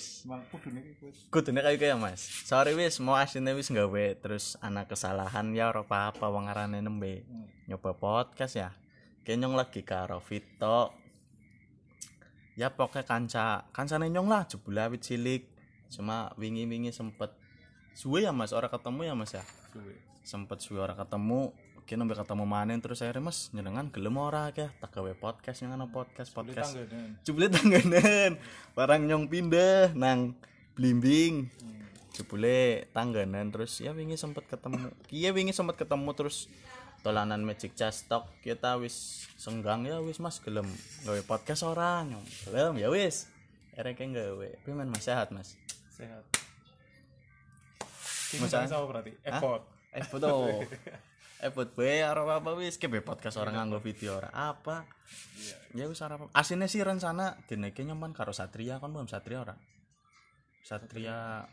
wis. Mang kudune wis. kudune kayak ya mas. Sorry wis mau aslinya wis nggawe terus anak kesalahan ya ora apa-apa wong arane nembe. Nyoba podcast ya. Kenyong lagi karo Vito. Ya pokoknya kanca kancane nyong lah jebule awit cilik. Cuma wingi-wingi sempet. Suwe ya mas? Ora ketemu ya mas ya? Suwe. sempet suwe ora ketemu kini nembe ketemu manen terus akhirnya mas nyenengan gelem ora ke tak gawe podcast nyenengan podcast? Podcast jebule tangganan barang nyong pindah nang blimbing. Jebule tangganan terus ya wingi sempet ketemu iya wingi sempet ketemu terus tolanan magic chess talk kita wis senggang ya wis mas gelem gawe podcast ora nyong. Gelem ya wis. Akhirnya kayak gawe. Tapi men mas sehat mas? Sehat. Sama berarti. Effort. eh eh buat bae ora apa wis. Kebe podcast orang nganggo video ora apa? Iya. ya wis ora apa asine sih rencana dineke nyaman karo Satria. Kan belum Satria ora? Satria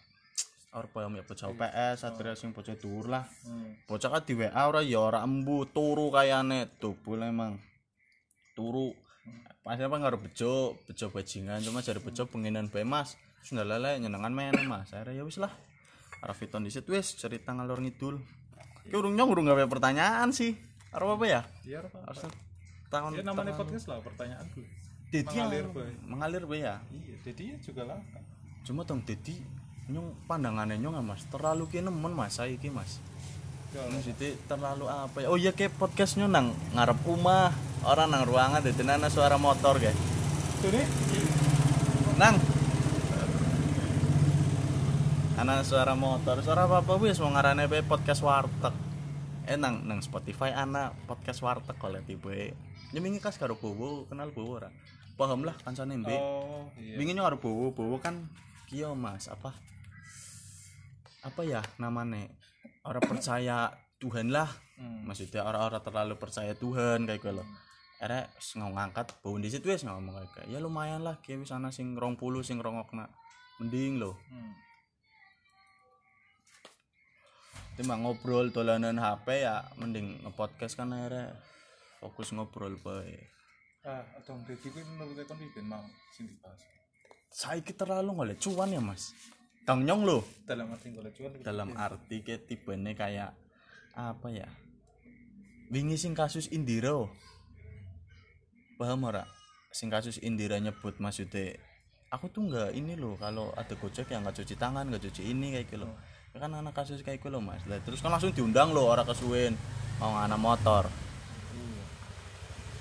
ora paham ya bocah PS Satria sing bocah dur lah. Hmm. bocah kan di WA ora ya ora embu turu kayane. Tubuh emang. Turu. Pas apa karo bejo bejo bajingan cuma jare bejo penginan bae mas. Sudah lele nyenengan meneh mas. Akhirnya ya wis lah. Rafiton disit wis cerita ngalor ngidul ki urung nyong urung gawe pertanyaan sih. Arep apa ya? Iya, apa? harus Ya namanya podcast lah pertanyaan dulu. Dedi mengalir, Boy. mengalir bae ya? Iya, jadi ya juga lah. cuma tong Dedi nyong pandangannya nyong mas? Terlalu ki nemen mas saiki mas. Ya, maksudnya terlalu apa ya? Oh iya kayak podcastnya nang ngarep rumah orang nang ruangan jadi nana suara motor guys. Jadi, nang anak suara motor suara apa apa wis mau ngarane bae podcast warteg. Eh nang nang Spotify anak podcast warteg oleh tipe nyemingi kas karo bowo kenal bowo ora? Paham lah kancane mbek oh, iya. Wingi karo bowo bowo kan kio mas apa? Apa ya namanya orang percaya Tuhan lah. Hmm. maksudnya orang-orang terlalu percaya Tuhan kayak gitu loh. Ere ngau ngangkat bau di situ wis ngomong kayak gitu. ya lumayan lah kayak wis ana sing rong puluh sing rongokna mending loh. Hmm. Timbang ngobrol dolanan HP ya mending ngepodcast kan akhirnya fokus ngobrol bae Ah, dong, jadi gue menurut iki ben mau sing dibahas. saiki terlalu ngoleh cuan ya mas. Kang Nyong loh Dalam arti golek cuan dalam arti ke tipenya kayak apa ya wingi sing kasus Indiro paham ora? Sing kasus Indira nyebut maksudnya aku tuh nggak ini loh kalau ada gojek yang nggak cuci tangan nggak cuci ini kayak gitu loh kan anak kasus kayak gitu loh mas lah terus kan langsung diundang loh orang kesuwen mau anak motor Iya.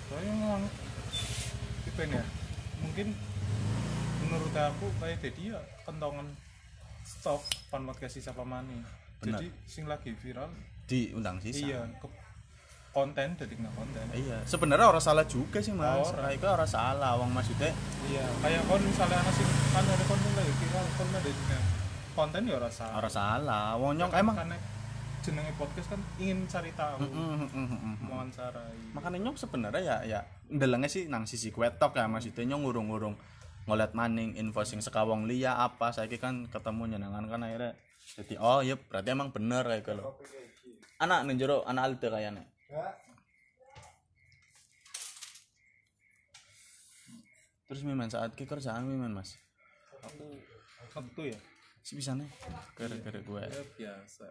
Soalnya memang itu ya. Mungkin menurut aku kayak jadi ya kentongan stok pan podcast siapa mani. Benar. Jadi sing lagi viral diundang sisa iya ke konten jadi nggak konten. iya sebenarnya orang salah juga sih mas Ora. kayak orang salah wong maksudnya Iya, kayak kon misalnya anak sing kan ada konten lagi viral kon ada jeneng konten ya ora salah. orang salah wong nyong Kan emang? karena jenenge podcast kan ingin cari tahu, Mm, mm, makanya nyong sebenarnya ya ya ndelengnya sih nang sisi kwetok ya maksudnya nyong ngurung-ngurung ngolet maning info sing sekawong liya apa saya kan ketemu nyenengan kan akhirnya jadi oh iya berarti emang bener kayak gitu anak nih jero anak alte kayaknya. Terus miman saat ke kerjaan miman mas? Aku tentu ya. Si bisa nih. Gara-gara gue Ya biasa.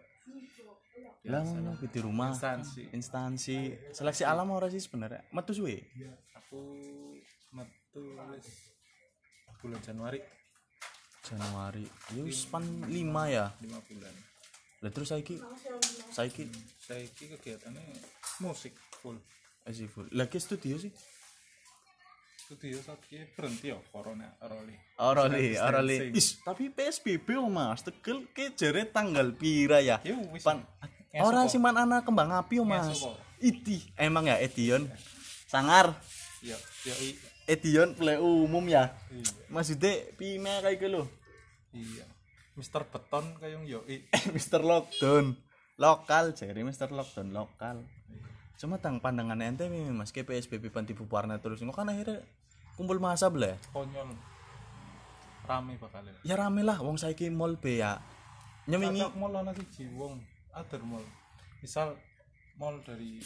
lah ngomong di rumah. Instansi. instansi. Seleksi alam ora sih sebenarnya. Metu suwe? Aku metu wis bulan Januari. Januari. Ya wis pan 5 ya. 5 bulan. lah terus saiki? Saiki? Saya iki kegiatannya musik full. eh sih full. Lagi studio sih Studio ini berhenti ya corona roli. Orali. distancing. Is, tapi PSBB oh Mas, tegel ke jere tanggal pira ya? Wis. Pan Ngesuk Ora kok. sih man anak kembang api oh Mas. Iti, emang ya Edion. Sangar. Ya, ya i- Edion play umum ya. iya. Maksudnya pime kayak gitu. Iya. Mister Beton kayak yo i. Mr. Lockdown. Lokal jere Mr. Lockdown lokal. Cuma tang pandangan ente nih Mas ke PSBB pan dibubarna terus kok kan akhirnya kumpul masa bela. konyol. Rame bakal ya. Ya rame lah wong saiki mall be ya. Nyemingi Ada mall ana siji wong, ada mall. Misal mall dari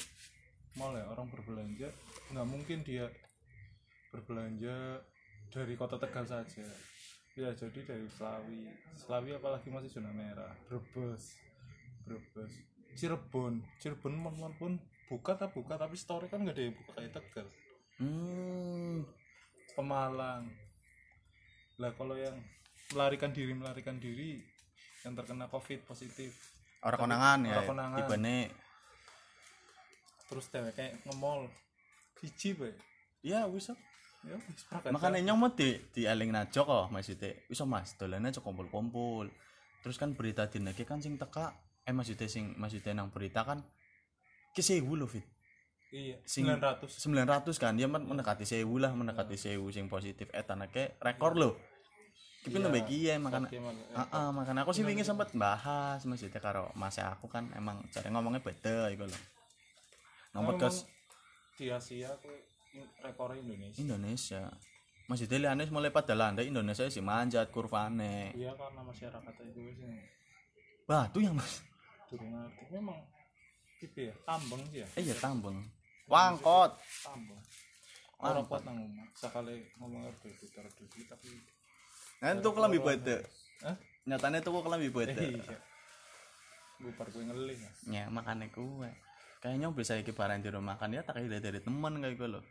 mall ya orang berbelanja, nggak mungkin dia berbelanja dari kota Tegal saja. bisa jadi dari Slawi Slawi apalagi masih zona merah Brebes Brebes Cirebon Cirebon teman pun buka tak buka tapi story kan gak ada yang buka kayak Tegal. Hmm. Pemalang. Lah kalau yang melarikan diri melarikan diri yang terkena covid positif. Orang Tapi konangan ya orang konangan. terus dewek kayak nge-mall. Biji be ya wis ya wis prakat makanya nyong mau di di eling najo kok maksudnya bisa mas dolannya aja kumpul kumpul terus kan berita dinake kan sing teka eh maksudnya sing maksudnya nang berita kan ke sewu loh fit iya Sing- 900 900 kan dia men- mendekati sewu lah mendekati sewu sing positif. Eh tanake rekor loh kita Iya. lebih kia makanya. Ah, ah, makanya aku sih ingin sempat bahas maksudnya karo mas aku kan emang cara ngomongnya beda iku loh Emang podcast di Asia aku rekor Indonesia. Indonesia. Maksudnya liane mulai pada landai Indonesia sih manjat kurvane. Iya karena masyarakat itu yang batu ya mas. Ngerti. Memang gitu ya? Tambeng sih ya? Eh ya tambeng. Wangkot. Tambeng. Orang kuat nang omah. Sekali ngomong apa putar duit tapi kan tuh kelambi beda Hah? nyatanya tuh kelambi beda iya. Gue gue ngelih ya. Ya makanya kue kayaknya bisa iki barang di rumah kan ya tak kayak dari temen kayak gue loh.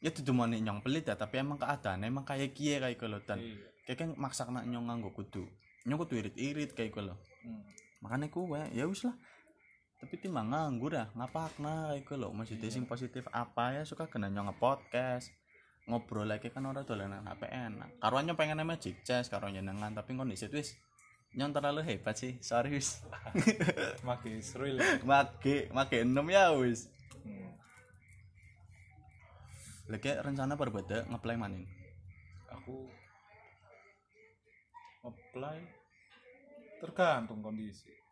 Ya tuh cuma nyong pelit ya tapi emang keadaan emang kayak kie kayak gue loh dan. Iya. Kayak kan maksak nak nyong nganggo kudu. Nyong kudu irit irit kayak gue loh. Hmm. makanya kue ya wis lah tapi timbang nganggur ya ngapak kayak gue loh maksudnya sing positif apa ya? Suka kena nyong nge-podcast ngobrol lagi kan orang dolanan HP enak. Karuannya pengen magic chess karuannya dengan tapi kondisi wis nyong terlalu hebat sih. Sorry wis. Makin seru ya make make enam ya wis. Hmm. lagi rencana berbeda ngeplay maning aku apply tergantung kondisi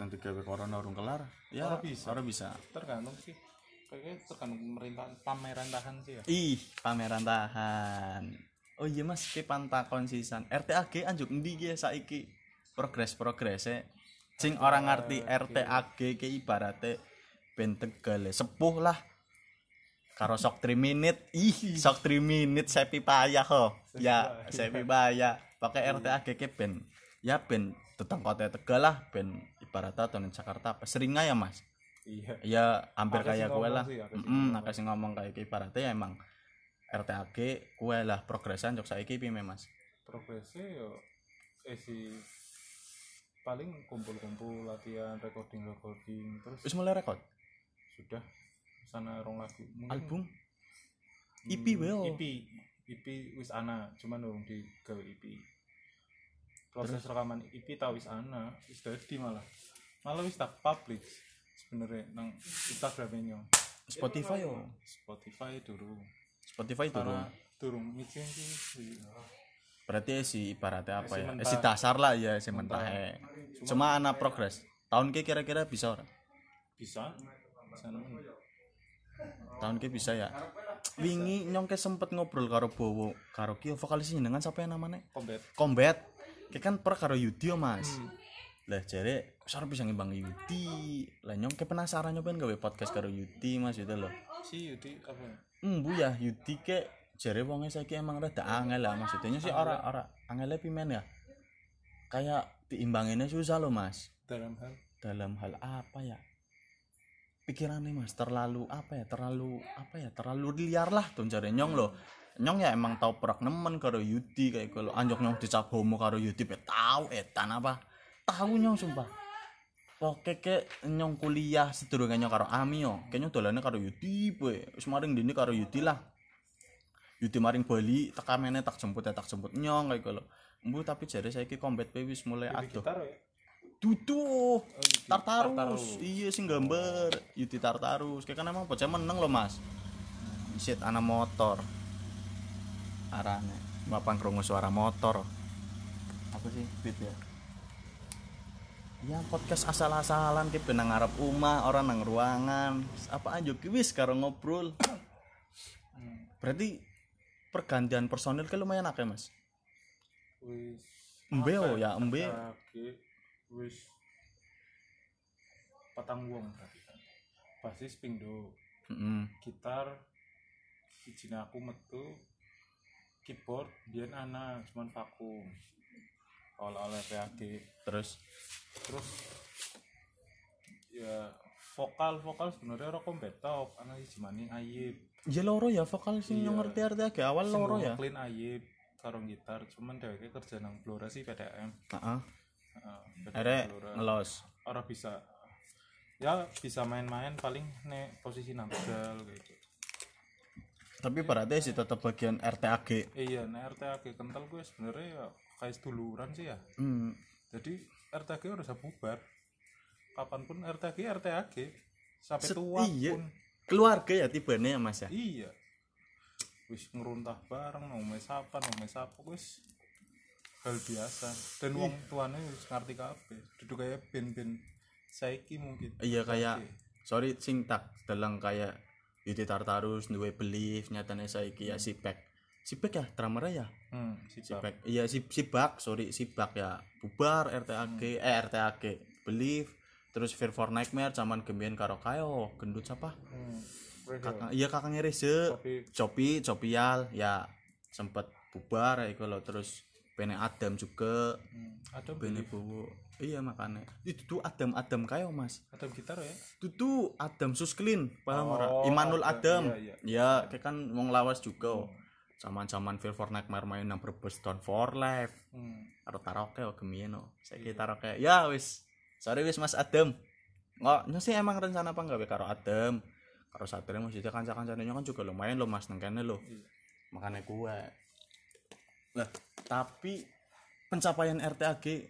tentu gawe corona urung kelar? Ya Ora bisa. ora bisa. Tergantung sih. Kayaknya tergantung pemerintahan pameran tahan sih ya. Ih pameran tahan oh iya mas ke panta konsisan. RTAG anjuk endi ya saiki? Progres progresnya sing orang ngerti RTAG ke ibaratnya ben Tegal sepuh lah. Karo sok 3 menit ih sok 3 menit sepi payah ho. Ya sepi payah. pakai RTAG ke ben ya ben tetang kota Tegal lah ben ibaratnya atau Jakarta apa seringnya ya mas? Iya. Ya hampir kayak gue lah. sih, akeh sing mm ngomong. kayak ibaratnya ya emang RTAG kue lah progresan jok saiki piye mas? Progresnya yo eh si paling kumpul-kumpul latihan recording recording terus wis mulai rekod sudah sana rong lagu. Mungkin, album? Hmm, EP wae, oh. EP EP wis ana cuman dong di gawe EP proses rekaman EP tau wis ana wis dadi malah. Malah wis tak publish sebenarnya nang Instagramnya Spotify yo. Spotify durung Spotify karena durung mixing sih berarti si ibaratnya apa ya? Si dasar lah ya si mentah. cuma anak progres. Tahun ke kira-kira bisa ora? Bisa. Bisa tahun ke bisa ya? Wingi nyong ke sempet ngobrol karo Bowo karo Kio. Vokalisnya dengan siapa yang namanya? Combat combat kayak kan per karo Yudi yo, mas. Hmm. lah jare saya bisa ngimbang Yudi. Lah nyong ke penasaran nyobain gawe podcast karo Yudi mas itu loh. Si Yudi apa? Embu ya Yudi ke jare wongnya saiki emang rada angel lah. Maksudnya sih ora ora angel pimen ya? Kayak diimbanginnya susah loh mas. Dalam hal? Dalam hal apa ya? Pikirannya mas terlalu apa ya? Terlalu apa ya? Terlalu liar lah tuh jare nyong loh nyong ya emang tau perak nemen karo Yudi kayak kalau anjok nyong dicap homo karo Yudi ya tahu etan apa tahu nyong sumpah Oke ke nyong kuliah sedurunge nyong karo Ami yo. Kayaknya dolane karo Yudi we. Wis maring dini karo Yudi lah. Yudi maring Bali tak kamene tak jemput ya tak jemput nyong kayak kalau. Mbu tapi jare saiki combat pe wis mulai adoh. gitar ya Dudu. Yudi Tartarus. Tartarus. Iya sing gambar Yudi Tartarus. Kayak kan emang bocah meneng loh Mas. Shit anak motor. Arane. Bapak krungu suara motor. Apa sih beat ya? Ya podcast asal-asalan ki benang ngarep umah, orang nang ruangan. Apa aja ki wis karo ngobrol. Hmm. Berarti pergantian personil ke lumayan akeh, Mas. wis Embe oh ya, embe. Lagi wis patang wong berarti kan basis pingdo Heeh. gitar izin aku metu keyboard dia ana cuman vakum. Oleh-oleh PAG terus terus ya vokal vokal sebenarnya ora kombetok ana siji maning ayib. Ya loro ya vokal Iya. yang ngerti arti agak awal Sing loro ya. Clean ayib karo gitar. Cuman dheweke kerja nang Blora sih PDM heeh. Heeh, PDM akhirnya Blora. ngelos. Ora bisa ya bisa main-main paling nek posisi nang pedal kayak gitu tapi berarti sih tetap bagian RTAG iya nek RTAG kental gue sebenarnya ya kayak seduluran sih ya. Hmm. jadi RTAG udah bisa bubar. Kapan pun RTAG RTAG sampai Set- tua iya. pun. Keluarga ya tibanya ya mas ya? Iya. Wis ngeruntah bareng mau mes apa mau mes apa wis hal biasa. Dan wong tuane wis ngerti kabeh. Duduk kayak band-band saiki mungkin. Iya kayak sorry sing tak dalang kayak Yudi Tartarus duwe belief nyatane saiki ya Sipek Sipek ya drummer ya? Hmm, si Bab. Sipek iya si Sibak sorry Sibak ya. Bubar RTAG eh RTAG belief terus Fear for Nightmare zaman gembian karo kayo. Gendut siapa? Hmm. Kakak iya kakaknya Reze tapi Copi Copial ya. Sempet bubar ya kalau terus Bene Adam juga. Hmm, ada Bene Bowo. Iya makanya. Itu tuh Adam Adam kayo mas. Ada gitar ya? Itu tuh Adam Susklin paham Oh, ora Imanul Adam, Adam. Iya, ya kayak kan wong lawas juga zaman zaman Feel for Nightmare main nang Brebes Down for Life. Hmm. karo taroke o gemien no saiki taroke. Ya wis. Sorry wis Mas Adam. Nggak sih emang rencana apa nggak karo Adam? Karo Satria maksudnya kanca-kancane kan juga lumayan lo Mas nang kene lo Iya. makanya gue lah tapi pencapaian RTAG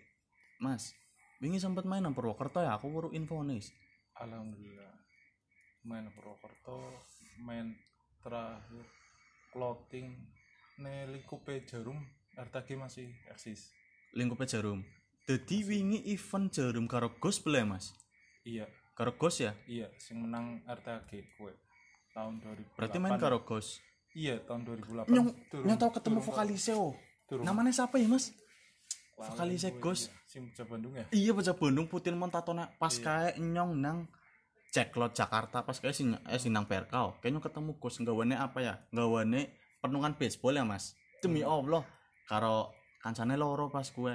Mas wingi sempat main nang Purwokerto ya? Aku baru info nih Alhamdulillah. Main Purwokerto main terakhir clothing ne lingkupe jarum RTG masih eksis. Lingkupnya jarum. Jadi wingi event jarum karo Gus boleh Mas? Iya. Karo Gus ya? Iya sing menang RTG kue tahun 2008 berarti main karo Gus iya tahun 2008 nyong Turun- nyong tau ketemu turun- vokalisnya oh turun- namanya siapa ya Mas? Vokalisnya Gus iya. Bocah Bandung ya? Iya baca Bandung putin montatona. Pas kayak nyong nang ceklot Jakarta. Pas kayak sing eh sinang PRK oh. kayaknya ketemu Gus nggawane apa ya? Nggawane penungan baseball ya Mas? Demi Allah. Karo kancane loro pas gue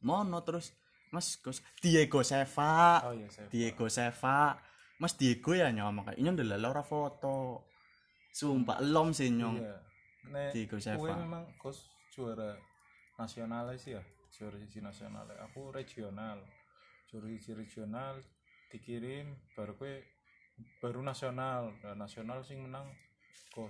mono terus Mas Gus Diego Seva. Oh iya saya Diego Seva. Mas Diego ya nyong. Kayak nyong ndelala ora foto sumpah elom sih nyong. Iya. Nek Diego Seva memang Gus juara nasional sih ya juara sisi nasional. Aku regional juara sisi regional dikirim baru kue baru nasional. Nah, nasional sing menang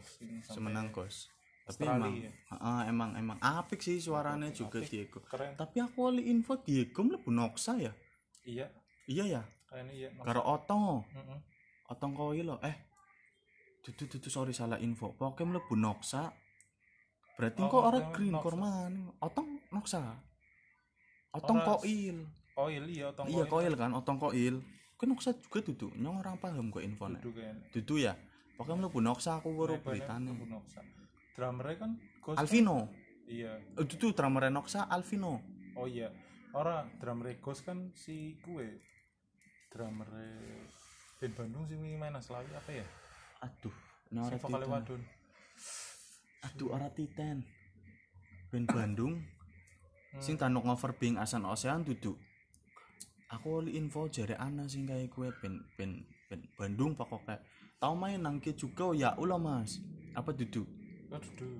sing sampai semenang Gus tapi Australia. emang ya. heeh, emang emang apik sih suaranya Apik, juga apik. Diego. Keren. Tapi aku oli info Diego mlebu Noxa ya? Iya. Iya ya? Kayaknya iya karo Otong. Mm-mm. Otong koi lo eh tutu tutu sorry salah info. Pokoknya mlebu Noxa. Berarti Oh, kok orang Otong green Noxa. korman. Otong Noxa. Otong Ora- koil. koil iya tong iya koil. kan Otong koil. Kan Noxa juga tutu nyong orang paham kok duduk kayaknya tutu ya. Pokoknya mlebu Noxa aku baru kayaknya beritanya Tumbuh Noksa. drummernya kan kan- Alvino. iya. Eh, tutu drummer Noxa Alvino. Oh iya. Ora drummer Gus kan si kue drummer band Bandung sih main Aslawi apa ya aduh vokalnya Titan. wadon? Aduh ora band Bandung. Hmm. sing tanuk ngover bing asan osean duduk. Aku oli info jare ana sing kayak gue band band band Bandung pokoknya tau main nangke juga ya ulah mas. Apa duduk? Aduh duh,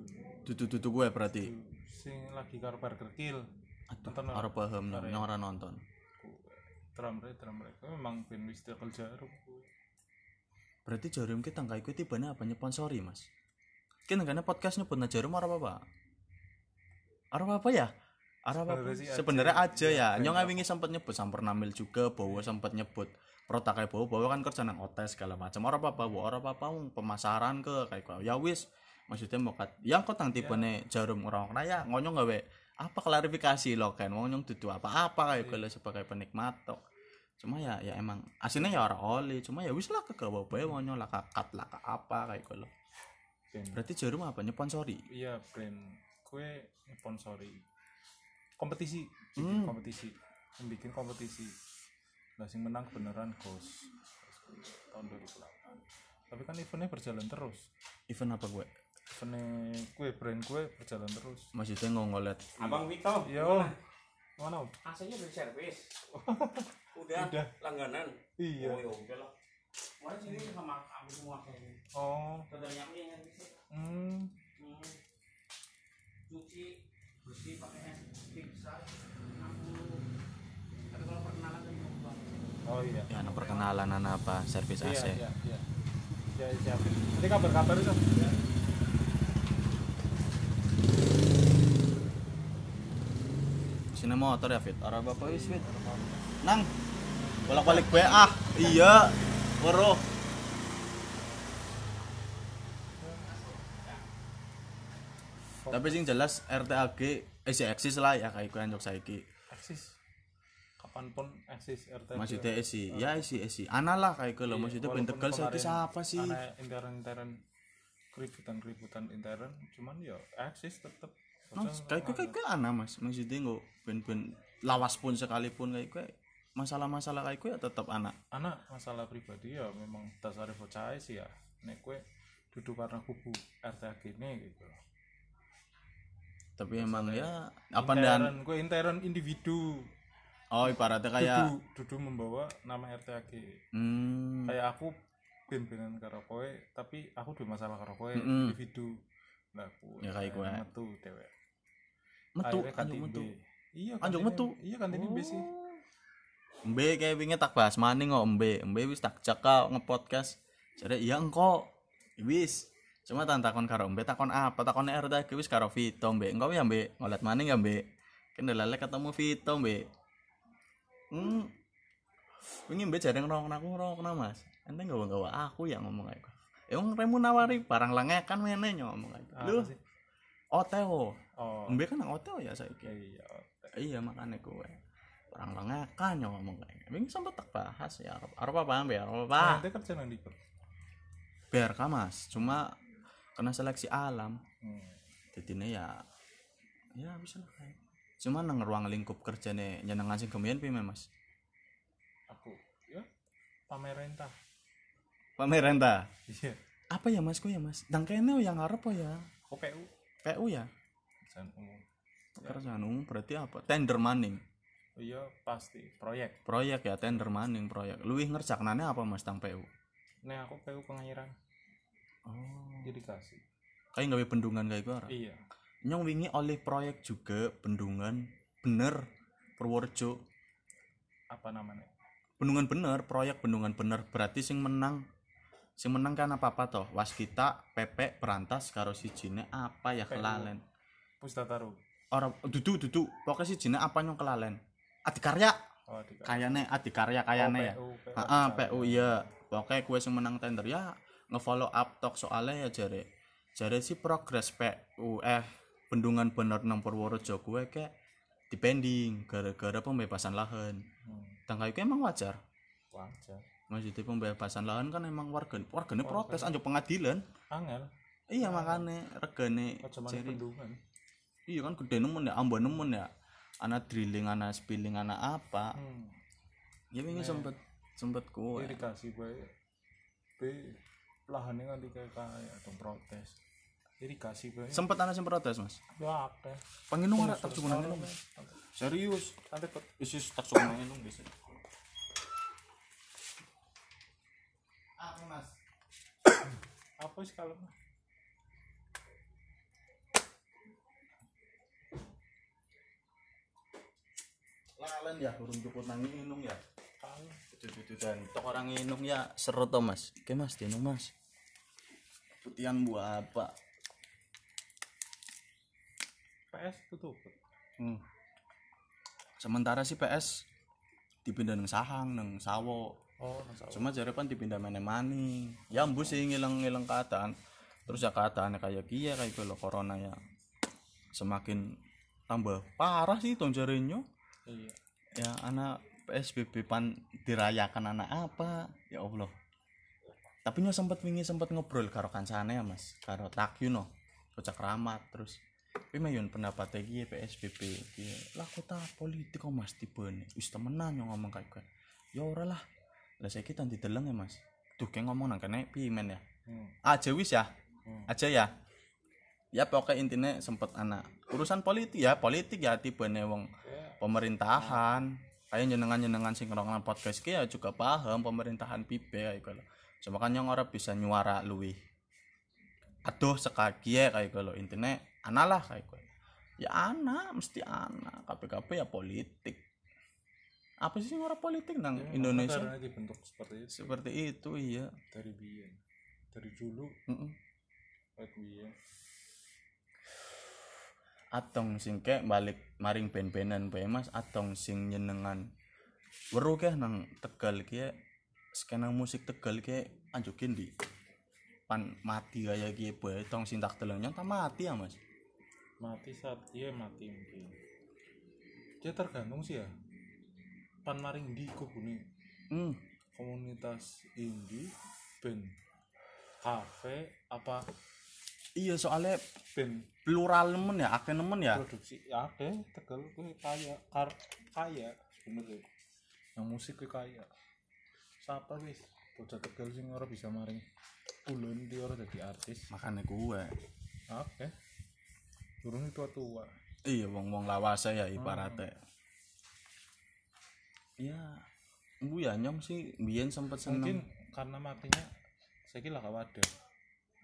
duduk. Duduk gue berarti? Duh. sing lagi karo Burger Kill. Aduh Nonton ora? ora paham Ora ora nonton. drummer drummer itu memang band wis tekel jarum. Berarti jarum kita nggak ikut tibanya apa nyponsori mas? Kan karena podcast nyebut jarum apa apa? Ora apa apa ya? Ora apa? Sebenarnya aja. ya. Iya, nyong wingi sempet nyebut samper namil juga bawa sempet nyebut. Protakai bawa bawa kan kerja nang otes segala macam. Ora apa apa bawa ora apa pemasaran ke kayak ya wis maksudnya mau kat yang kau tang tipe jarum orang raya ngonyong gawe apa klarifikasi lo kan ngonyong tutu apa apa kayak kalau sebagai penikmat tok cuma ya ya emang aslinya ya orang oli cuma ya wis lah ke gawe bae ngonyong lah kakat lah ke apa kayak kalau band berarti jarum apa nyponsori iya brand kue sponsori kompetisi Hmm. bikin kompetisi yang bikin kompetisi nah sing menang beneran Ghost tahun 2008 tapi kan eventnya berjalan terus event apa gue Eventnya kue brand kue berjalan terus. maksudnya ngolet Abang Vito. Yo. Mana? Om? AC-nya udah servis. udah, Udah. langganan. Iya. Oh, ya udah lah. Kemarin sini sama kami semua kayaknya. Oh. Ini yang bisa. Hmm. Hmm. Cuci bersih pakai es pizza. Aku tapi kalau perkenalan kan mau bang. Oh iya. ya anak perkenalan anak apa servis Iya, AC iya, iya. Ya, siap. Nanti kabar-kabar itu. Ya. Sini motor ya fit? Orang bapak wis fit. Nang bolak balik gue ah. Iya waro tapi sing jelas RTAG eh si eksis lah ya kayak gue anjok saiki. Eksis. Kapan pun eksis RT. maksudnya esi ya esi esi ana lah kayak gue lo maksudnya ben tegal saiki siapa sih? Ana intern-intern keributan-keributan intern, cuman ya eksis tetep. Mas, kayak gue kayak gue ana mas. Maksudnya nggak ben ben lawas pun sekalipun kayak gue masalah-masalah kayak gue ya tetap anak anak masalah pribadi ya memang dasar bocah sih ya. Nek kue duduk karena kubu RTAG ini gitu. Tapi emang ya apa dan kue intern individu. Oh ibaratnya kayak duduk duduk membawa nama RTAG hmm, kayak aku ben-benan karo kowe tapi aku duwe masalah karo kowe Mm-mm. individu. Lah aku Ya, kayak metu dewek metu anjuk ganti metu. Iya Anjuk kantine- metu? iya kan ini sih. Mbe kayak wingi tak bahas maning kok Mbe. Mbe wis tak cekal ngepodcast. Jadi iya engko. Wis. Cuma tak takon karo Mbe takon apa? Takon RT wis karo Vito Mbe. Engko ya Mbe? Ngolet maning ya Mbe? Kan lele ketemu Vito Mbe. Hmm. Wingi Mbe jarang ngerong aku ngerong mas. Ente gak gawa aku yang ngomong kayak Emang remu nawari barang lengekan mene nyo ngomong kayak Apa Lu sih? Oteo. Oh. Mbe kan nang Oteo ya saiki iya iya makanya gue orang lengakan yang ngomong kayak ini sempat tak bahas ya apa apa biar apa? Apa nanti kerja nang di biar mas? Cuma kena seleksi alam. Hmm. jadi ya ya bisa lah kayak. cuma nang ruang lingkup kerja nih nyeneng ngasih kemudian pime mas? Aku ya pamerintah pemerintah iya. Apa ya mas? Kok ya mas? Dan kayaknya yang ngarep apa ya? Aku PU ya? Pekerjaan umum. Pekerjaan umum berarti apa? Tender maning? Iya pasti. Proyek. Proyek ya tender maning proyek. Luwih ngerjaknane apa mas tang PU nih aku PU pengairan. Oh. Irigasi kayak gawe bendungan kayak gue iya. Nyong wingi oleh proyek juga bendungan bener Purworejo. Apa namanya? Bendungan bener proyek bendungan bener berarti sing menang sing menang kan apa apa toh? Waskita PP perantas karo sijine apa ya PU. kelalen? Pustataru. Orang dudu dudu. Pokoknya sijine apa nyong kelalen? Adikarya. Oh kayane adikarya kayane ya. PU, PU, Heeh, bisa. PU iya. Pokoknya kue sing menang tender ya ngefollow up tok soalnya ya jare. Jare si progres PU eh bendungan bener nang Purworejo kue kayak dipending gara-gara pembebasan lahan. Hmm. dan kayak emang wajar? Wajar maksudnya pembebasan lahan kan emang warga warganya protes anjuk pengadilan. Angel. Iya makanya regane bendungan. Iya kan gede nemen ya ambon nemen ya. Anak drilling anak spilling anak apa. Hmm. ya ini Nah. sempet sempet kue irigasi gue B lahannya nganti kayak kaya atau protes. Irigasi gue sempet anak sing protes mas? Ya apa penginung ora tak cukup nang serius. Kok isis tak cukup nang inung bisa apa mas apa sih kalau lalen ya urung cukup nang inung ya. Dudu dan tok orang inung ya seru to mas. Oke mas dinung mas. Putihan buah apa? PS tutup. Hmm. sementara si PS dipindah nang sahang nang sawo oh cuma jare pan dipindah mana maning ya embus sih ngilang ngilang keadaan. Terus ya keadaannya kayak kia kayak gitu loh corona ya. Semakin tambah parah sih tong iya. Ya anak PSBB pan dirayakan anak apa? Ya Allah. Tapi nyo sempet wingi sempet ngobrol karo kancane ya mas. Karo Takyu no bocah keramat terus. Tapi mayun pendapat iki PSBB lah kota politik kok mas tipe nih wis temenan yang ngomong kayak gue ya ora lah lah saya kita dideleng ya mas? Tuh kayak ngomong nang kene piye men ya? Hmm. aja wis ya? Hmm. aja ya? Ya pokoknya intinya sempet anak. Urusan politik ya politik ya tipe wong Kayak pemerintahan. Kayak jenengan jenengan sing ngerongan podcast ya juga paham pemerintahan pipe kayak gitu cuma kan yang orang bisa nyuara luwi aduh sekaki ya kayak gitu intinya anak lah kayak ya anak mesti anak. KPKP ya politik apa sih orang politik nang ya, Indonesia? karena dibentuk seperti itu. Seperti itu iya. Dari biyen dari dulu Mm-mm. kayak biyen. Atong sing kek balik maring ben-benan bae Mas. Atong sing nyenengan weruh keh nang Tegal ki skena musik Tegal ki anjukin di pan mati kaya ki bae. Tong sing tak deleng nyata mati ya Mas? Mati saat dia mati mungkin. Dia tergantung sih ya pan maring di kubune hmm. Komunitas indie band kafe apa? Iya soalnya band. plural nemen ya akeh nemen ya. Produksi ya ada tegal gue kaya kar kaya sebenernya yang musik gue kaya. Siapa wis? Bocah tegal sing ora bisa maring ulun dia ora jadi artis. Makanya gue oke turun tua tua iya wong wong lawase ya ibaratnya ya bu ya nyong sih. Biyen sempet mungkin seneng karena matinya saya kira gak wadah.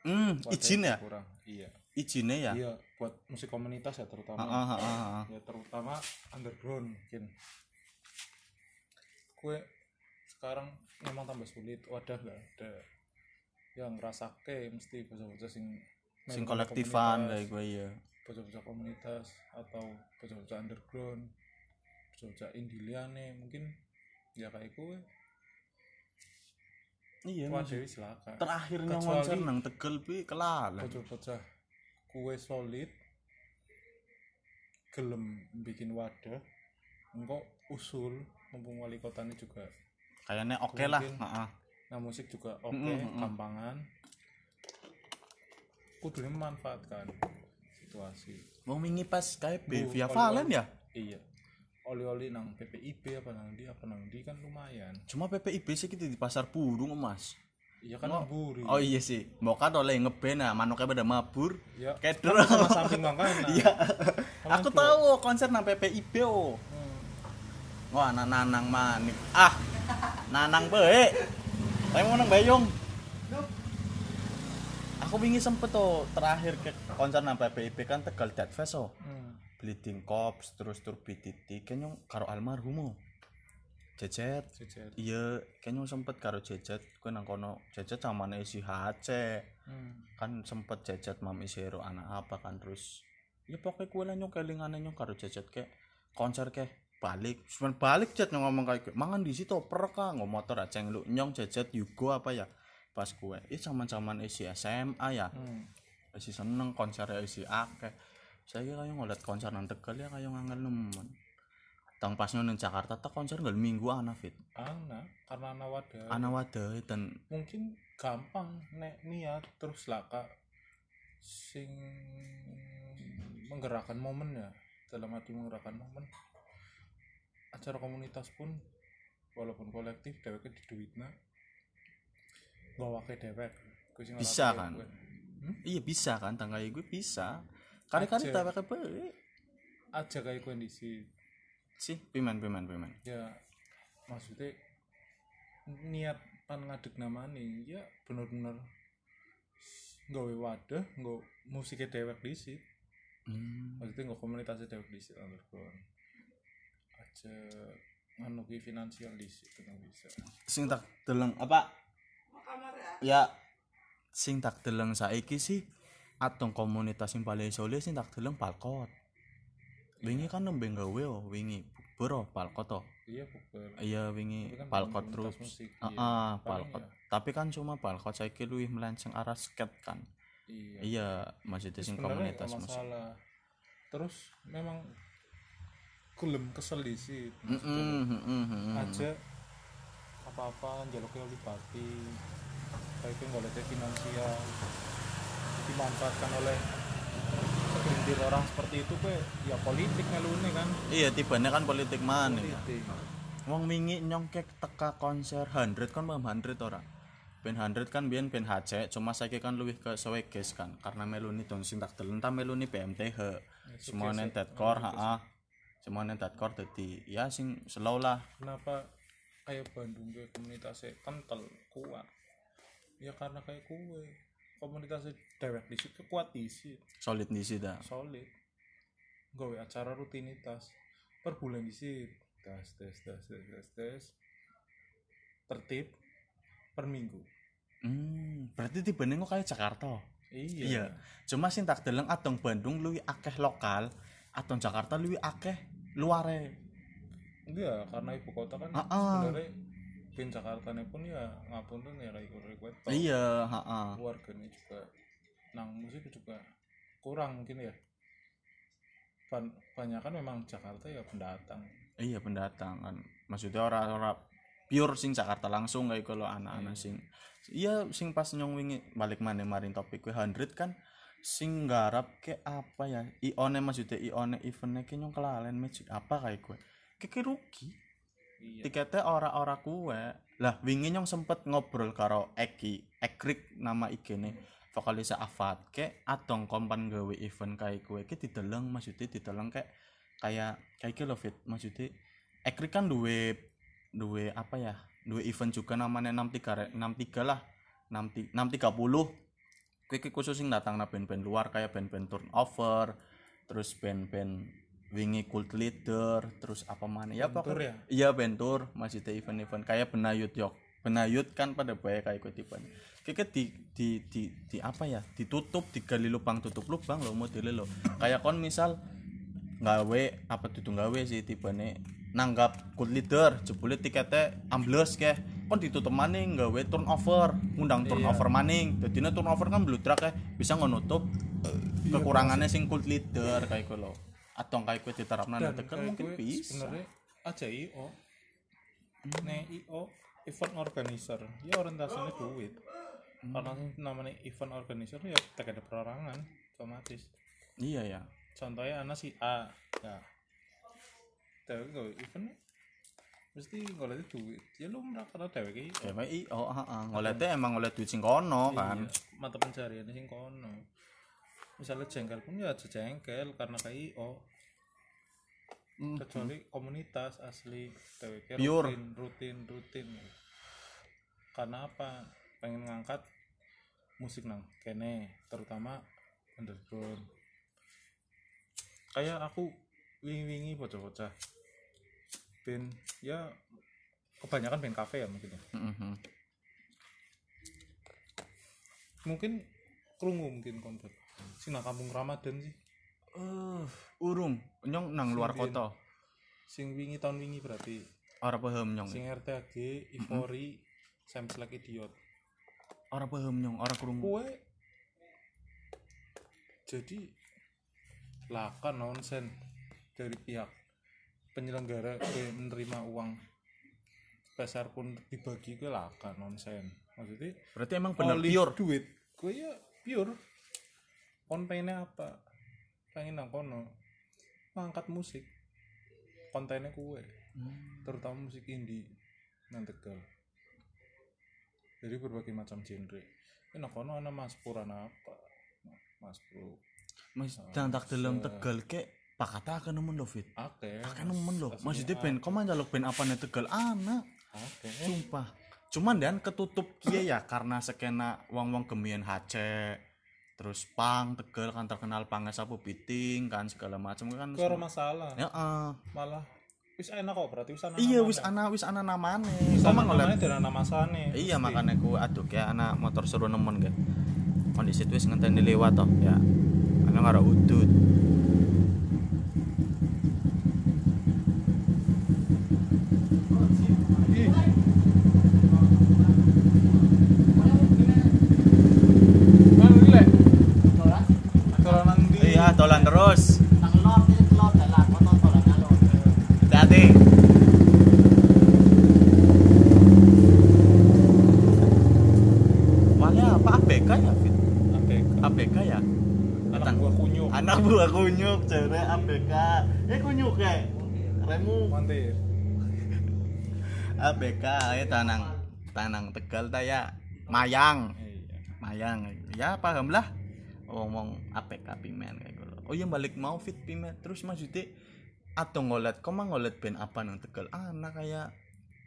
Hmm izin ya? kurang iya. Izinnya ya? Iya buat musik komunitas ya terutama. Heeh, heeh, heeh. ya terutama underground mungkin. Kue sekarang memang tambah sulit wadah nggak ada. Yang ngerasake mesti bocah-bocah sing sing kolektifan kayak gue ya bocah-bocah komunitas atau bocah-bocah underground bocah-bocah indie liane mungkin ya kayak kue iya wadah silakan. Terakhirnya Kecuali- konser nang Tegel pi kelalan. Bocah-bocah kue solid gelem bikin wadah engkau usul mumpung wali kotanya juga kayaknya oke lah Mungkin. heeh. nah musik juga oke Mm-mm, mm-mm. gampangan. Kudu memanfaatkan situasi. Mau wingi pas Bu, via Valen ya? Iya oli-oli nang PPIP apa nang di apa nang di kan lumayan. Cuma PPIB sih kita di pasar burung mas. Iya kan Oh. nang buri oh iya sih mau kan oleh ngeben nah manuknya pada mabur ya Kedro. sama samping makanya iya. Aku tahu konser nang PPIB oh. Hmm. wah anak nanang manik. Ah nanang bae saya mau nang bayung aku wingi sempet tuh terakhir ke konser nang PPIB kan Tegal Dead Fest oh. Hmm. Bleeding Cops terus tur BTT kayaknya karo almarhum. Jejet iya kayaknya sempet karo Jejet gue nang kono Jejet sama si HC Hmm. kan sempet Jejet Mami Zero anak apa kan terus ya pokoknya gue lah nyong kelingan nyong karo Jejet kayak konser kayak balik. Cuman balik Jet nyong ngomong kayak mangan di situ perka nggak motor aja lu nyong Jejet Yugo apa ya? Pas gue ya zaman zaman isi SMA ya. Hmm. isi seneng konser isi akeh saya kayak ngeliat konser nang Tegal ya kayak ngangel nemen. Tang pas nang Jakarta tak konser nggak minggu ana fit. Ana karena ana wadah ana wadah dan mungkin gampang nek niat terus laka sing menggerakkan momen ya. Dalam arti menggerakkan momen. Acara komunitas pun walaupun kolektif dewek di duitna ngawake dewek Kuwi sing Bisa kan? gue. Hmm? iya bisa kan? Tangga gue bisa kali-kali Aja. tak pakai bae aja kayak kondisi. Sih piman piman piman. Ya maksudnya niat pan ngadeg namanya ya bener-bener nggawe wadah nggo musiknya dewek di hmm. maksudnya nggak komunitasnya dewek di situ underground aja nganu ki finansial di situ kan bisa. Sing tak deleng apa? Ya sing tak deleng saiki sih atong komunitas sing paling soleh sing tak deleng palkot. Wingi kan nembe gawe oh wingi bro palkot oh. Iya bukan iya wingi kan palkot terus ah iya. palkot. ya. tapi kan cuma palkot saiki luwih melenceng arah skate kan. Iya. Iya maksudnya sing komunitas musik. masalah. Terus memang kulem kesel di sih Mm, mm, mm, mm, aja apa-apa jaluknya kayak itu nggak ada finansial dimanfaatkan oleh segelintir orang seperti itu kue ya politik ngelune kan. Iya tibanya kan politik mana ya? Politik. Wong wingi nyongkek teka konser 100 kan paham 100 ora. band 100 kan biyen band HC cuma saiki kan luwih ke Seweges kan karena meluni don sing tak deleng ta meluni BMTH semua nang deadcore heeh semua deadcore dadi ya sing slow lah. Kenapa kayak Bandung gue komunitasnya kental kuat? Ya karena kayak kue komunitasnya dewek di situ kuat di situ solid di situ solid. Gawe acara rutinitas. Per bulan di situ tes tes tes tes tes tes. Tertib per minggu. Hmm berarti tibane kok kayak Jakarta? Iya. Iya. Cuma sing tak deleng adong Bandung luwih akeh lokal adong Jakarta luwih akeh luare. Enggak karena ibu kota kan ah. sebenarnya pin Jakarta pun ya ngapunten ya kayak request iya heeh warganya juga. Nang musik juga kurang mungkin ya. Ban- banyak kan memang Jakarta ya pendatang. Iya pendatang kan. Maksudnya orang-orang pure sing Jakarta langsung kayak kalau anak-anak sing iya sing pas nyong wingi balik mana marin topik gue 100 kan sing garap ke apa ya? Ione maksudnya ione eventnya ke nyong kelalen match apa kayak gue? Kayak rugi iya. Tiketnya ora-ora kue lah wingi nyong sempet ngobrol karo Eki Ekrik nama IG-ne vokalis Afat ke atong kompan gawe event kayak kue ke dideleng maksudnya dideleng kayak kayak kayak loh fit. Maksudnya Ekrik kan duwe duwe apa ya? Duwe event juga namanya 63 re- 63 lah. 6 630 kue ke khusus sing datang na band-band luar kayak band-band turnover terus band-band wingi cult leader terus apa mana ya pokoknya ya? iya bentur masih ada event-event. Kayak benayut yok. Benayut kan pada banyak kayak ikut event. Kayak di, di di di apa ya? Ditutup digali lubang tutup lubang lo modelnya lo kayak kon misal gawe apa tuh gawe sih tipe nanggap cult leader jebule tiketnya ambles ke kon ditutup maning gawe turnover ngundang turnover maning. Jadi turnover kan bludrak ya bisa ngenutup kekurangannya sing cult leader kayak lo atau kayak gue diterapkan dan tekan mungkin bisa. sebenarnya aja IO nih IO event organizer. Ya orientasinya duit. Karena namanya event organizer ya tak ada perorangan otomatis. Iya ya. Contohnya anak si A ya. Tapi gak event mesti ngeliatnya duit. Ya lu merasa karena dewek iki ya Pak, i oh heeh. Ngolete emang ngoleh duit sing kono kan? Iya, mata pencarian sing kono. Misalnya jengkel pun ya aja jengkel karena kayak IO kecuali komunitas asli TWK Pure. rutin rutin rutin. Karena apa? Pengen ngangkat musik nang kene terutama underground. Kayak aku wingi-wingi bocah-bocah. Band ya kebanyakan band cafe ya mungkin ya. Mhm. mungkin krungu mungkin konsep sing nang kampung Ramadan sih Eh, urung nyong nang luar Sing kota. Sing wingi tahun wingi berarti. Ora paham nyong. Sing RTAG Ivory Sam's Like Idiot ora paham nyong. Ora krungu kue jadi laka nonsen dari pihak penyelenggara kue menerima uang besar pun dibagi ke laka nonsen. Maksudnya berarti emang bener pure? duit. Kue ya pure. Kon pengennya apa pengen nang kono. Ngangkat musik. Kontennya kue terutama musik indie nang tegal. Jadi berbagai macam genre. Ini nang kono ana mas pur ana apa? Mas pro mas dan tak dalam tegal ke pakata akan nemen lo fit. Akeh. Akan nemen lo maksudnya ben kau mah jaluk ben apa nih tegal? Anak akeh. Sumpah. Cuman dan ketutup kia ya karena skena wong wong gemian hace terus pang tegal kan terkenal panges apa piting kan segala macam kan ora masalah ya eh. malah wis enak kok berarti wis ana iya wis ana wis ana namane. Ngeliat namanya dan ana masane iya makanya ku aduh ya anak motor seru nemen gak kondisi itu wis ngenteni lewat toh ya. Ana ngara udut Mana ini, Lek? Dolanan di iya dolan terus Nang lot ini lot dalan motor dolan alon. hati Wale apa ABK ya Fit? ABK. ABK ya? Anak gua kunyuk. anak buah kunyuk cewek ABK eh kunyuk ya remu. Mantep. ABK ya tanang tanang tegal ta ya. Mayang. Iya. Mayang. Ya paham lah. Ngomong APK pimen oh iya balik mau fit pimen terus maksudnya atau ngolet kok mah ngolet band apa nang tegal? Anak kayak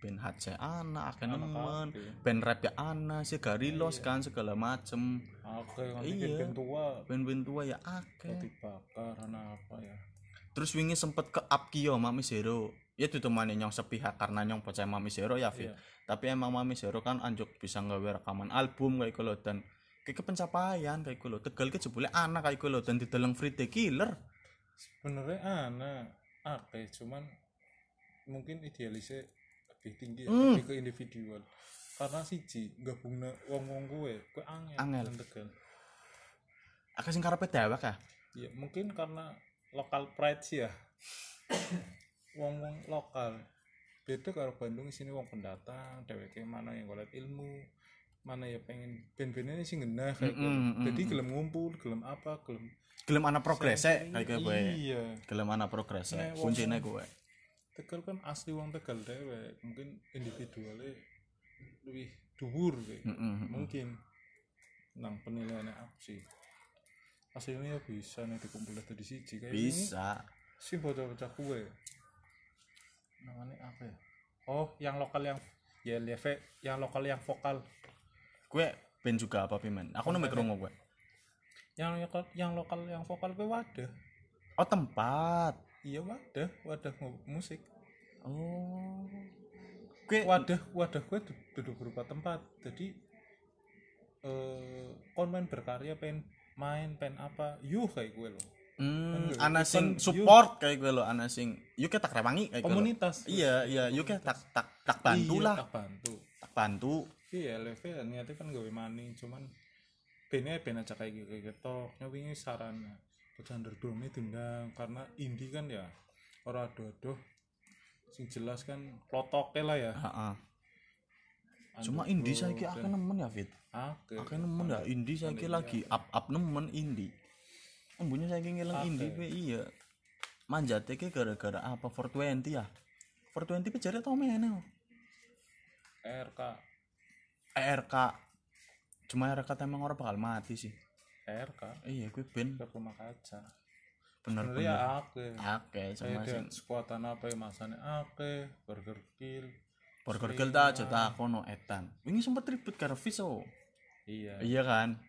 band HC anak akan nemen band rap ya anak si garilos kan segala macem. Oke Iya. iya. tua. Band-band tua ya akeh roti bakar anak apa ya? Terus wingi sempet ke up kio Mami Zero. Ya itu teman nyong sepihak karena nyong percaya Mami Zero ya Fit. Iya. tapi emang Mami Zero kan anjuk bisa nggawe rekaman album kayak gitu dan kayak pencapaian kayak gitu tegal ke jebule anak kayak gitu dan dideleng free the killer. Sebenarnya anak oke cuman mungkin idealisnya lebih tinggi Hmm. lebih ke individual. Karena siji gabungnya wong wong gue gue angel. Angel. tegal. Aku sing karepe dewek ya? Ya mungkin karena lokal pride sih ya. Wong wong lokal. Beda karo Bandung sini wong pendatang dheweke mana yang golek ilmu mana ya pengen ini sih genah kayak gitu. mm-mm, jadi mm. gelem ngumpul gelem apa gelem gelem ana progrese kayak gue iya. Gelem ana progrese Nek wong- kuncinya gue Tegal kan asli wong Tegal dewek mungkin individualnya lebih dhuwur. Mm-mm, mm-mm. mungkin. Nang penilaiannya apa sih? Hasilnya ya bisa nih dikumpul dari siji kayak ini bisa. Si bocah-bocah kue namanya apa ya? Oh yang lokal yang ya leve yang lokal yang vokal gue band juga apa pimen aku nemu kerungu gue. Yang lokal yang lokal yang vokal gue wadah oh tempat. Iya wadah wadah mu- musik. Oh. Gue wadah wadah gue du- duduk berupa tempat. Jadi eh main berkarya pengen main pengen apa yuh kayak gue loh. Hmm, Kan ana sing support kayak gue lo, ana sing yuk tak rewangi kayak gue lo. komunitas. Iya, iya, yuk tak tak tak bantu Iya, lah, tak bantu. Tak bantu. Iya LV niatnya kan gawe maning cuman bandnya ben aja kayak gitu gitu nyawingi saran bocah underdog ini diundang karena indie kan ya orang aduh-aduh sing jelas kan plotoknya lah ya Heeh. Cuma indie saya kira aku nemen ya Fit. Aku nemen ya indie saya kira lagi up up nemen indie. Embunya saya ngilang Oke. indie gue iya. Manjate ke gara-gara apa 420 ya. 420 pe jare tau meneh. RK ERK. Cuma ERK emang orang bakal mati sih. RK Iya, gue ben ke rumah kaca bener sebenarnya ya bener. oke Oke, sama sing sekuatan apa ya masanya oke burger kill Burger Kill ta aja ta kono etan. Wingi sempet ribut karo Viso. iya Iya kan?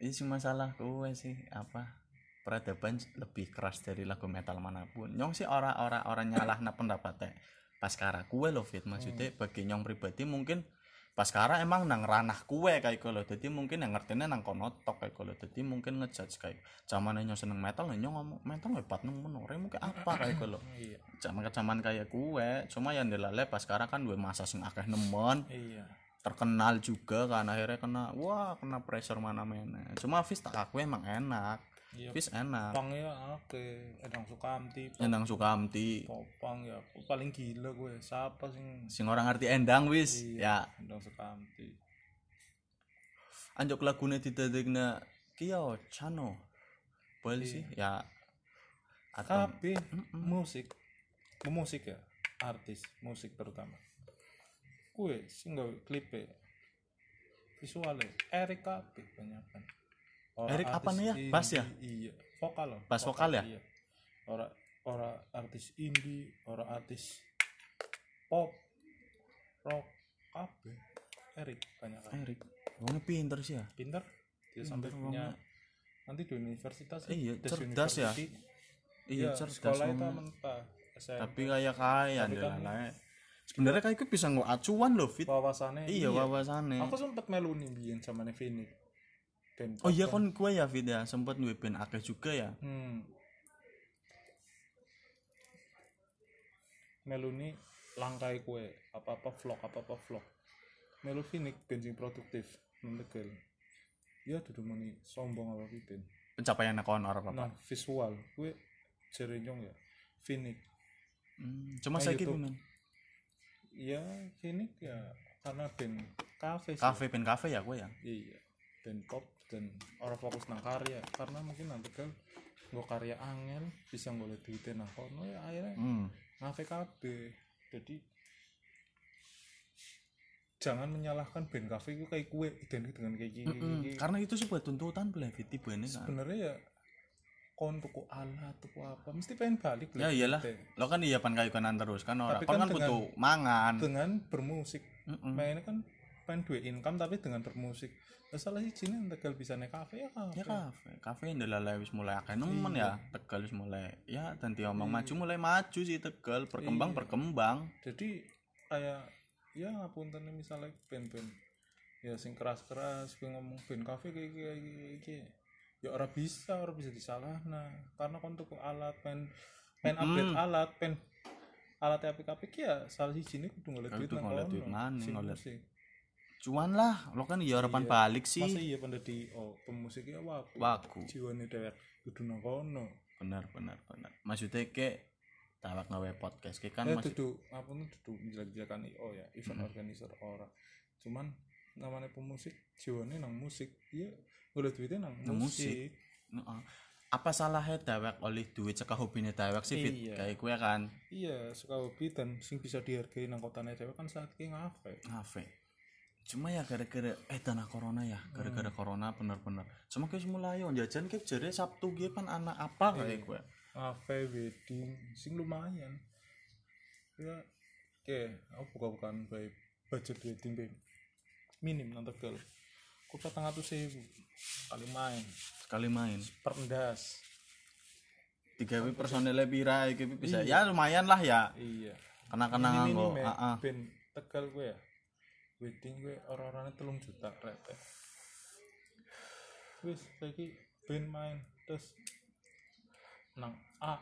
Ini sih masalah gue sih apa peradaban lebih keras dari lagu metal mana pun. Nyong sih ora-ora orang nyalah na pendapatnya. Pas kara kue lo fit maksudnya bagi nyong pribadi mungkin pas kara emang nang ranah kue kayak kalau jadi mungkin yang ngertinya nang kono tok kayak kalau jadi mungkin ngejudge kayak zaman nyong seneng metal nyong ngomong metal hebat nemen orang mungkin apa? kayak kalau iya. Zaman zaman kayak kue cuma yang dilale pas kara kan gue masa sing akeh nemen. Iya. Terkenal juga kan akhirnya kena wah kena pressure mana mana cuma Fis tak aku emang enak iya. Fis enak. Pang ya oke. Endang Sukamti. Endang Sukamti. Popang ya aku paling gila gue. Siapa sing sing orang ngerti endang wis? Ya. Iya Endang Sukamti. Anjok lagune didadekna Kio Chano boleh sih ya. Atau tapi musik. Musik ya artis musik terutama. Gue sing gawe klipe visualnya Erik kabeh banyak kan Erik apa nih ya? Bass ya? iya. Vokal loh. Bass vokal ya? iya. Ora ora artis indie ora artis pop rock kabeh. Erik banyak. Kan Erik. Wongnya pinter sih ya? Pinter. Dia sampai punya nanti di universitas Eh, iya, Das cerdas ya. Iya Iya, cerdas sekolah itu mentah tapi kayak kaya Tapi kan- kan, sebenarnya kayak bisa nggak acuan loh fit. Wawasannya iya wawasannya. Aku sempet melu nih biyen sama Phoenix dan oh iya kon gue ya fit ya. Sempet gue band akeh juga ya. Hmm. melu nih langkai kue apa apa vlog apa apa vlog. Melu Phoenix bensin produktif mendekel ya duduk meni sombong apa pipen pencapaian kon orang apa nah visual. Kue jerenyong ya Phoenix. Hmm, cuma Nah, saya gitu men. Ya Phoenix ya karena band kafe kafe pen kafe ya gue ya? Iya dan pop dan orang fokus nang karya. Karena mungkin nanti kan nggak karya angel bisa ngoleh duitnya nang kono ya akhirnya hmm. ngafe kabeh. Jadi jangan menyalahkan band cafe itu kayak kue identik dengan kayak gini Mm-mm. karena itu sebuah tuntutan Blevit tipe ini kan? Sebenarnya ya kon tuku alat tuku apa mesti pengen balik ya iyalah. Lo kan iya pan kayu kanan terus kan? Orang kan, kan butuh mangan. dengan bermusik. Mm-mm. mainnya kan pengen duit income tapi dengan bermusik. Lah salah sih sini tegal bisa naik kafe ya kafe. Ya kafe. Kafe ndelala wis mulai akeh nemen Iya. ya tegal wis mulai. Ya nanti omong maju mulai maju sih tegal. Berkembang Iya. berkembang. Jadi kayak ya ngapunten misalnya band-band ya sing keras-keras gue ngomong band kafe kayak kayak kayak ya orang bisa orang bisa disalah nah karena kon tuku alat pen pen update alat pen alat apik-apik ya salah sih sini kudu ngeliat duit nang ngeliat kono. duit Sing musik. cuan lah lo kan iya harapan Iya. balik masa sih iya pada di oh pemusiknya waku. Waku. Jiwane dewek kudu nang kono. Benar benar benar. Maksudnya ke tawak ngawe podcast ke kan eh masih dudu apa tuh dudu menjelek-jelekan IO ya event organizer ora. Cuman namanya pemusik jiwane nang musik. Iya boleh duitnya nang Nang musik, Heeh. apa salahnya dewek oleh duit cekah hobine dewek sih fit? Iya. kayak gue kan? Iya suka hobi dan sing bisa dihargai nang kotanya dewek kan saat ki ngafe ngafe cuma ya gara-gara eh tanah corona ya gara-gara corona bener-bener. Cuma kayak mulai on jajan kayak jare sabtu gue kan anak apa kayak Iya. gue. Ngafe wedding sing lumayan. Ya oke aku buka-bukaan baik budget wedding baik minim nang tegal ku petang atus sewu kali main. Sekali main. Perendas tiga personelnya pira iki bisa. Iya. ya lumayan lah ya. Iya. Kena-kena ini nganggo nih heeh. ben tegal gue ya wedding gue orang-orangnya telung juta rete wis lagi ben main terus nang A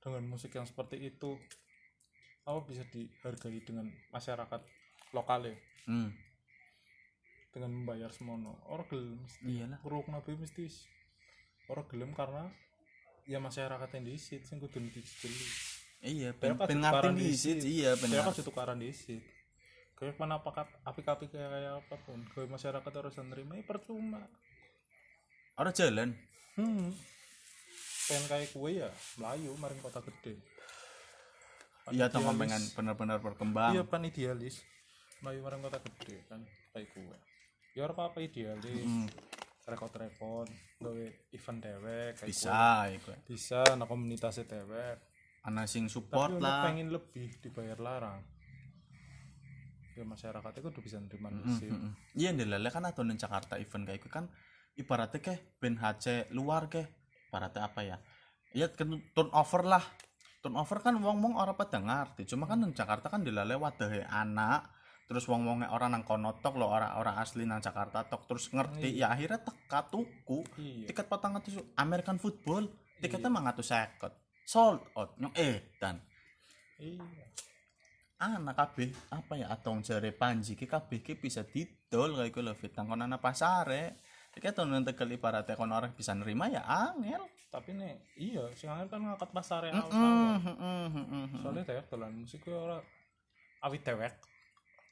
dengan musik yang seperti itu apa bisa dihargai dengan masyarakat lokal ya hmm. dengan membayar semono orang gelem mesti iyalah kuruk nabi mesti orang gelem karena ya masyarakat yang disit sing kudu dijeli iya ben ben ngerti iya ben Saya ngerti. pasti tukaran disit. Kayak mana pakat api-api kayak kayak apa pun. Kayak masyarakat harus nerima ya percuma. orang jalan Hmm. Pengen kayak kue ya Melayu maring kota gede. Pan iya toh pengen bener-bener berkembang Iya pan idealis. Melayu maring kota gede kan kayak kue. Ya ora apa-apa idealis. Hmm. Rekod-rekod, gawe event dewek kayak bisa iku kue. Bisa nah komunitasnya dewek. ana sing Tapi support untuk lah pengen lebih dibayar larang. Ya masyarakat itu udah bisa nerima disit. Mm-mm. Iya ndelale kan atau Jakarta event kayak itu kan ibaratnya kayak ben HC luar ke ibaratnya apa ya iya kan turnover lah turnover kan wong wong orang pada ngerti cuma kan nang Jakarta kan dilale wadahe anak terus wong wongnya orang nang kono tok lo orang orang asli nang Jakarta tok terus ngerti ya akhirnya teka tuku Iya. tiket patang atus American football tiketnya mang atus seket sold out nyong eh dan Iya. Anak kabeh apa ya atong jare panji ki kabeh ki bisa didol kayak lho fit nang kono ana pasare iki to nang tegal ibaratnya kono orang bisa nerima ya angel Tapi nih, iya, sing angel kan ngangkat pasar Mm, mm, mm, mm, mm. Soalnya dewek dolan musik kuwi ora awit dewek.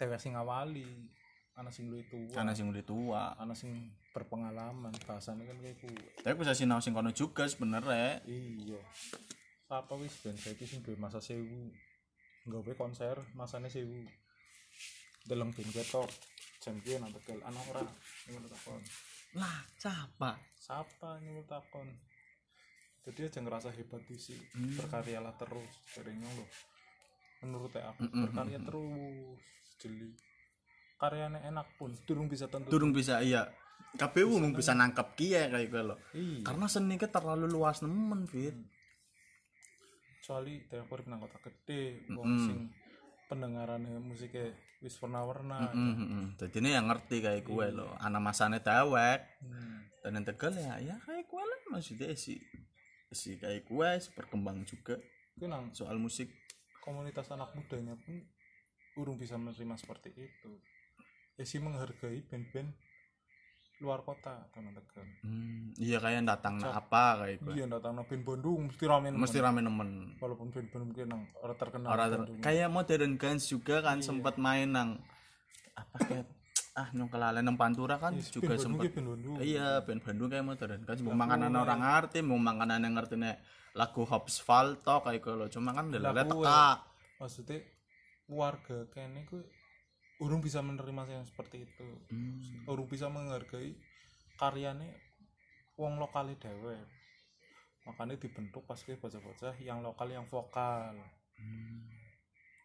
Dewek sing awali. Ana sing luwih tua. ana sing udah tua ana sing berpengalaman. Bahasane kan kayak kuwi. tapi bisa sinau sing kono juga sebenernya Iya. Sapa wis ben saiki sing duwe masa sewu. Nggawe konser masane sewu. Deleng ben ketok. Jam kieu nang Tegal ana ora ngono takon. lah siapa Sapa nyuwun takon. Jadi aja ngerasa hebat sih. Hmm. Berkaryalah terus seringnya loh. Menurut aku Mm, mm, berkarya terus jeli. Karyanya enak pun durung bisa tentu. durung bisa iya KPU mung bisa nangkep kia kayak gitu loh Iya. karena seni ke terlalu luas nemen fit Soalnya telepon nang kota gede, wong Mm-mm. sing pendengarannya musiknya wis warna-warna. Mm, mm, mm. jadi ini yang ngerti kayak gue loh anak masane dewek Hmm. dan yang tegal ya ya kayak gue lah maksudnya si si kayak gue si berkembang juga Itu nang soal musik komunitas anak mudanya pun urung bisa menerima seperti itu. Ya sih menghargai band-band luar kota teman Tegal. hmm, iya kayak datang Cak. apa kayak gue Iya datang band Bandung mesti rame nemen. mesti rame nemen walaupun band-band mungkin nang orang terkenal orang ter- Bandung. kayak modern guns juga kan Iya. sempat main nang apa kayak ah nyong kelalen nang pantura kan Yes, juga Bandung sempat Bandung. iya band Bandung kayak modern guns mau Lagu makanan orang ngerti mau makanan yang ngerti nih lagu Hops Falto kayak gitu loh cuma kan delale Lagu teka maksudnya warga kene ku urung bisa menerima yang seperti itu Hmm. urung bisa menghargai karyanya wong lokal dewe makanya dibentuk pas ke bocah-bocah yang lokal yang vokal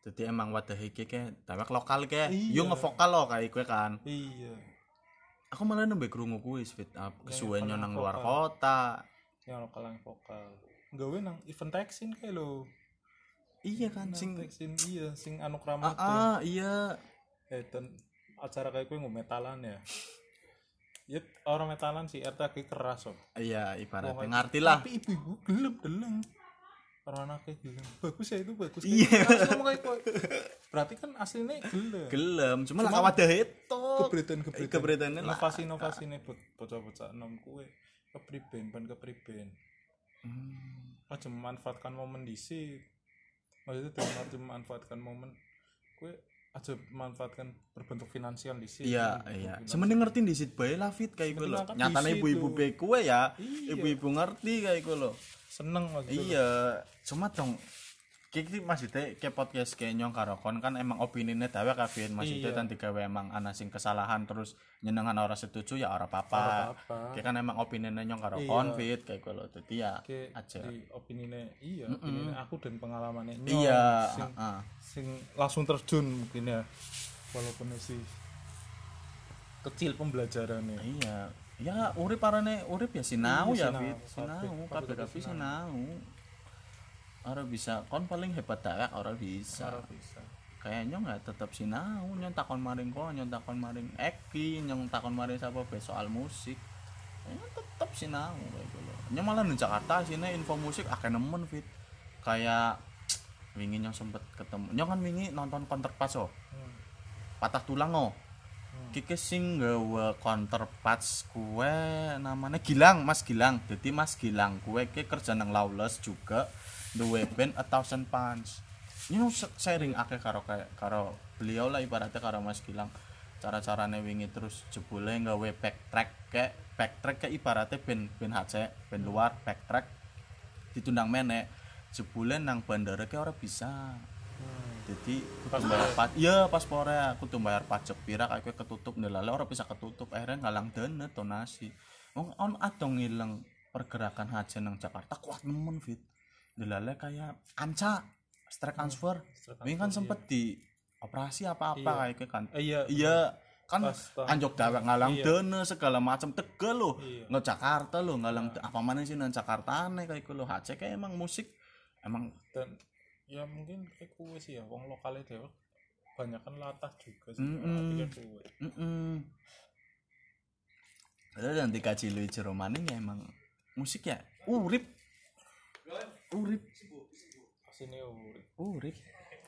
Jadi emang wadah iki ke dewek lokal ke. Iya. Yo ngevokal lo kayak gue kan. iya Aku malah nembe krungu kuwi fit up nang luar vokal. kota. yang lokal yang vokal gawe nang event texin kayak lo Iya kan sing texin iya sing anu ah, ah iya. Eh dan acara kayak gue nggak metalan ya ya orang metalan sih RTG keras kok Iya ibaratnya ngerti lah. tapi ibu-ibu gelem deleng orang anaknya gelem bagus ya itu bagus Iya. Kayak kok. berarti kan aslinya gelem Gelem, cuma lah itu. kebritan kebritan Kebritan lah. inovasi inovasi nih buat bocah-bocah enam kue kepriben ban kepriben Hmm. aja memanfaatkan momen di sini maksudnya dengan arti memanfaatkan momen kue aja memanfaatkan berbentuk finansial di sini Iya, iya. Sementing ngerti di sit bae lah fit kayak gue lo. Sementing angkat Nyatane ibu-ibu be kue ya. Iya. Ibu-ibu ngerti kayak gue lo. seneng maksudnya Iya, cuma dong Kiki maksudnya ke podcast kayak nyong karo kon kan emang opinine dhewe kabeh maksudnya Iya. kan digawe emang ana sing kesalahan terus nyenengan orang setuju ya ora Ora apa-apa. Kayak kan emang opinine nyong karo Iya. kon fit kayak. Dadi ya Oke, aja. di opini iya, opini aku dan pengalamannya Nyong, Iya, sing, heeh. sing langsung terjun mungkin ya, walaupun sih kecil pembelajarannya. Iya. Ya urip parane urip ya sinau Iya, ya fit. Sinau, kabeh kabeh sinau. Ora bisa. Kon paling hebat dewek ora bisa. Cara bisa. kayaknya nggak tetap sinau. Nyong takon maring kok nyong takon maring Eki nyong takon maring siapa be soal musik. Kayaknya tetap sinau kayak gitu nyong malah di Jakarta sini info musik akeh nemen fit. Kayak wingi nyong sempet ketemu. Nyong kan wingi nonton counterparts oh Hmm. patah tulang oh Kiki sing gawe counterparts kue namanya Gilang Mas Gilang. Jadi Mas Gilang kue kerja nang Lawless juga duwe band A Thousand Punch. Ini sharing akeh karo kayak karo beliau lah ibaratnya karo Mas Gilang. Cara-carane wingi terus jebule gawe backtrack kayak backtrack kayak ibaratnya band band HC band luar backtrack. Ditundang menek jebule nang bandara kayak orang bisa. Jadi kudu bayar pajak iya paspornya kudu bayar pajak pira kayak ketutup ndelale ora bisa ketutup akhirnya ngalang dana donasi. Wong on adong ngilang pergerakan haji nang Jakarta kuat nemen fit ndelale kayak anca strike transfer Strike ini kan sempet di operasi apa-apa Iya. kayak kan Eh, iya. iya kan anjok dawek ngalang Iya. dana segala macam tegel loh Iya. nge Jakarta loh ngalang apa mana sih nang Jakarta aneh kayak lo haji kayak emang musik emang Dan ya mungkin kayak kue sih ya, wong lokalnya dewa banyak kan latah juga sih. Mm kue. Mm Padahal yang dikaji lu jero maning ya emang musik ya urip. Urip, Sini urip. urip.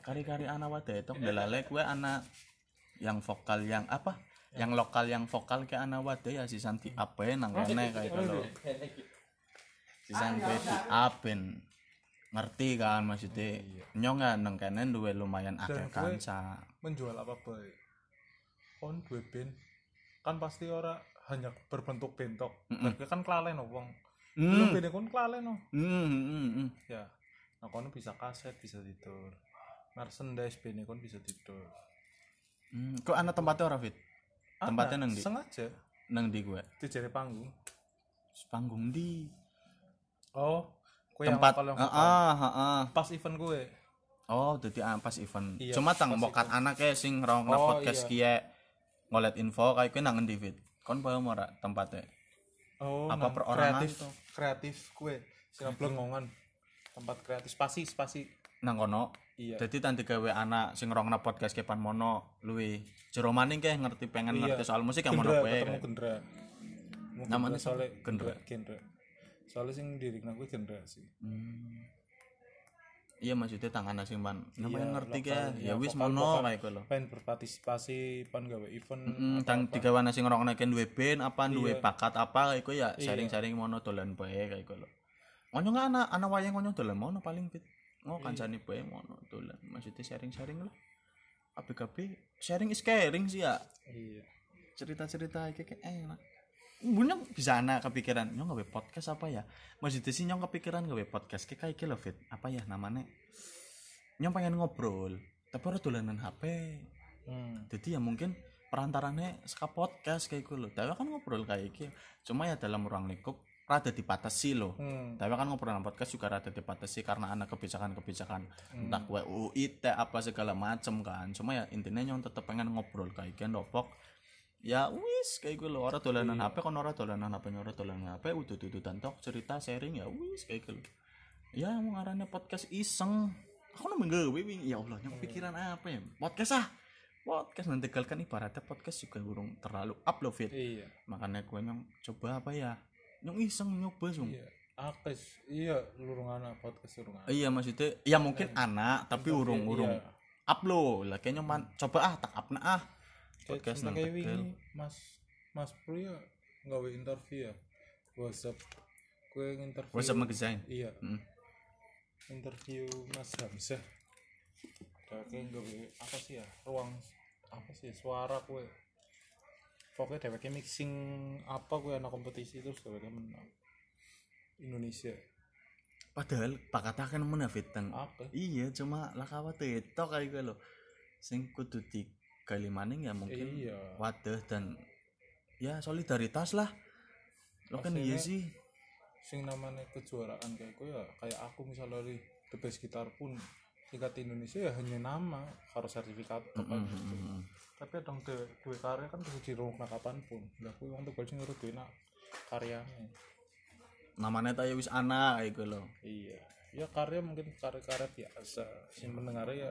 Kari-kari anak wadah itu delale kue anak yang vokal yang apa? Yang lokal yang vokal ke anak wadah ya si Santi apa ya nang kene kayak gitu. Si Santi di apen ngerti kan maksudnya nyong ya nang kene duwe lumayan akeh kanca. menjual apa baik kon dua band kan pasti ora hanya berbentuk bentok tapi kan kelalen no, wong belum Hmm. band kon kelalen no. Hmm, hmm, hmm. ya nah kon bisa kaset bisa tidur merchandise band kon bisa tidur Hmm, kok anak tempatnya ora fit? Tempatnya nang di? sengaja Nang di gue. di jari panggung Panggung di oh kue tempat. yang Ah, ah, ah, pas event gue Oh, jadi ah, pas event. Iya, Cuma tang bokat anaknya sing rong Oh, podcast iya. kie ngolet info kayak kuwi nang endi fit? Kon paham ora tempatnya? Oh Apa nang perorangan kreatif tuh? kreatif kue sing blengongan tempat kreatif spasi spasi Nang kono. iya Jadi tanti gawe anak sing rong podcast kepan mono luwi. Jero maning kayak ngerti pengen Iya. ngerti soal musik yang mono kowe. ketemu. Gendra. Namanya soalnya? Gendra. Gendra. Soalnya sing diri aku Gendra sih. Hmm. Iya maksudnya tangan sing pan. Iya, Namanya ngerti lokal, kayak. iya, Ya wis mono kayak lho. Pengen berpartisipasi, pan gawe event. Mm, tang tiga warna sing orang naikin duwe band apa Iya. bakat apa kayak ya Iya. sharing-sharing mono dolan bae kayak lho. Ngono nggak anak anak wayang ngono dolan mono paling fit. Iya. kancane bae mono dolan. Maksudnya sharing-sharing lah. ABKB sharing is caring sih ya. Iya. Cerita-cerita kayak enak. Bunyong bisa anak kepikiran nyong gawe podcast apa ya? Maksudnya sih nyong kepikiran gawe podcast kayak kayak lho fit. Apa ya namanya? Nyong pengen ngobrol, tapi ora dolanan HP. Hmm. jadi ya mungkin perantaranya saka podcast kayak gue loh tapi kan ngobrol kayak gitu cuma ya dalam ruang lingkup rada dibatasi loh Hmm. tapi kan ngobrol dalam podcast juga rada dibatasi karena ada kebijakan-kebijakan Hmm. entah UIT apa segala macem kan cuma ya intinya yang tetep pengen ngobrol kayak gitu dopok ya wis kayak gue loh. Orang dolanan HP kan orang dolanan HP orang dolanan HP udah tuh tok cerita sharing ya wis kayak gitu ya mau ngarane podcast iseng. Aku nemu gawe wing ya Allah yang pikiran apa ya? Podcast ah. Podcast nanti kan ibaratnya podcast juga burung terlalu upload fit. Iya. Makanya gue nyong coba apa ya? Nyong iseng nyoba sung. Iya. Akes. Iya lurung anak podcast lurung anak. Iya maksudnya ya mungkin anak tapi urung urung Iya. upload lah kayaknya man coba ah tak upna ah podcast nang kayak Tegal wingi mas mas Pro ya nggawe interview ya. WhatsApp. Gue interview WhatsApp magazine iya. Hmm. interview Mas Hamzah. Kayak nggawe apa sih ya? Ruang apa sih suara gue pokoknya dheweke mixing apa gue anak kompetisi terus dheweke menang. Indonesia. Padahal pakatakan menafitan apa iya cuma lah kawat itu kayak gue loh sing kudu di kalimaning ya mungkin iya. wadah dan ya solidaritas lah. Lo kan iya sih. sing namanya kejuaraan kayak gue ya kayak aku misalnya di the best gitar pun tingkat Indonesia ya hanya nama harus sertifikat Mm, apa mm, gitu. mm, mm. tapi dong de dua karya kan bisa dirungokna kapan pun. Lah yang tuh sing nurut nak karyanya namanya tayo wis anak kayak gue loh. Iya. Ya karya mungkin karya-karya biasa. Sing mendengar ya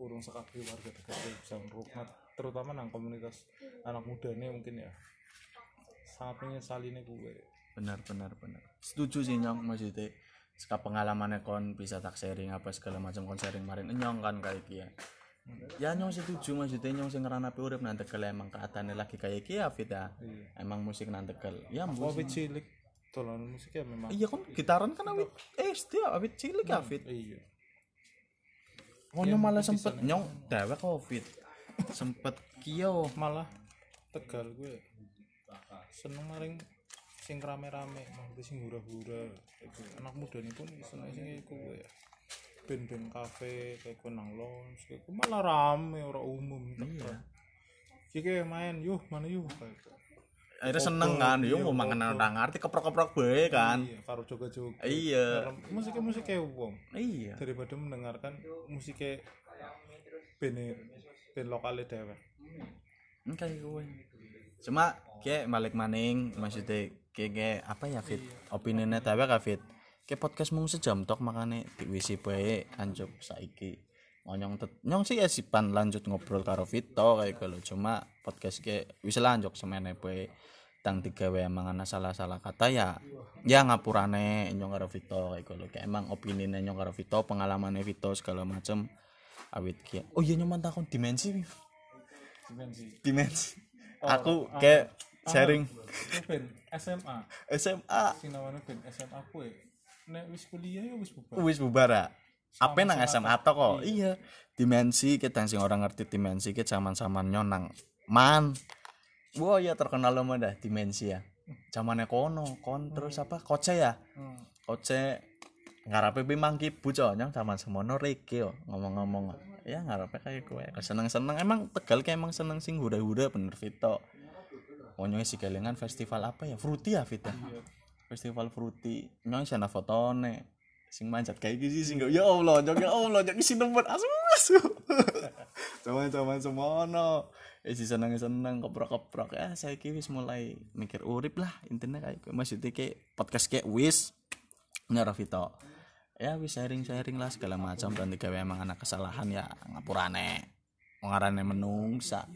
urung sekali warga Tegal bisa ngerungokna terutama nang komunitas anak muda nih mungkin ya. Sangat menyesali nih gue benar benar benar. Setuju sih nyong maksudnya. Seka pengalamannya kon bisa tak sharing apa segala macam kon sharing marin nyong kan kayak kia ya. Nyong setuju maksudnya nyong sing ngerana urip nang tegal emang keadaannya lagi kayak kia Fit ya. Iya. Emang musik nang tegal. Ya awit cilik. Dolanan musiknya memang iya kan gitaran kan awit SD awit cilik ya Fit. iya oh nyong malah sempet nyong dewek covid sempet kio malah. Tegal gue. Seneng maring sing rame-rame maksudnya sing gue. anak muda nih pun seneng sing kayak gue ya. Band-band kafe kayak gue nang lounge kayak gue malah rame orang umum iya. Iya kayak main yuh mana yuh? kayak gitu. Akhirnya seneng kan yo mau mangan orang ngerti keprok-keprok bae kan. Iya karo joga-joga iya. Musiknya musik kayak wong. Iya. Daripada mendengarkan musiknya band band lokalnya dewek Ini kayak gue cuma kayak balik maning maksudnya kayak kayak apa ya fit? Opininya tawa kah fit? Kayak podcast mung sejam tok makanya di WC bae anjuk saiki ngonyong tet nyong sih ya sipan lanjut ngobrol karo Vito kayak gitu cuma podcast kayak wis lanjut semene bae tang tiga wae emang ana salah-salah kata ya ya ngapurane nyong karo Vito kayak gitu kayak emang opini nyong karo Vito pengalamannya Vito segala macem awit kia oh iya nyong takon dimensi dimensi. Dimensi. Oh, aku ah, kayak ah, sharing. band SMA SMA sing namanya band SMA ya nek wis kuliah ya wis bubar. Wis bubara apa nang SMA tok kok? iya. Dimensi kita sing orang ngerti dimensi kita zaman zaman nyonang. Man. Wah ya terkenal lo dah dimensi ya. Zamannya kono kon terus apa? Koce ya? Hmm. koce ngarepe pi mangki buconyong zaman semono reke ngomong-ngomong. Ya ngarepe kayak gue. Seneng-seneng. Emang tegal kayak emang seneng sing hura-hura bener Vito. Pokoknya si kelingan festival apa ya? Fruity ya Vito? Festival Fruity. Nyong sana fotone sing manjat kayak gini sing ya Allah nyong ya Allah nyong isi nomor asu asu zaman-zaman semono. Eh si seneng-seneng keprok-keprok. Ya saya wis mulai mikir urip lah intinya kayak maksudnya kayak podcast kayak wis. Vito. Ya wis sharing sharing lah segala macam dan tiga emang anak kesalahan ya ngapurane. Mengarane menungsa.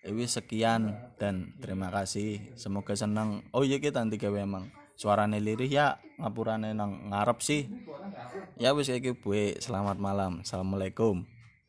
Ya wis sekian dan terima kasih. Semoga senang oh iya kita tiga emang suarane lirih ya ngapurane nang ngarep sih. Ya wis kayak gue selamat malam. Assalamualaikum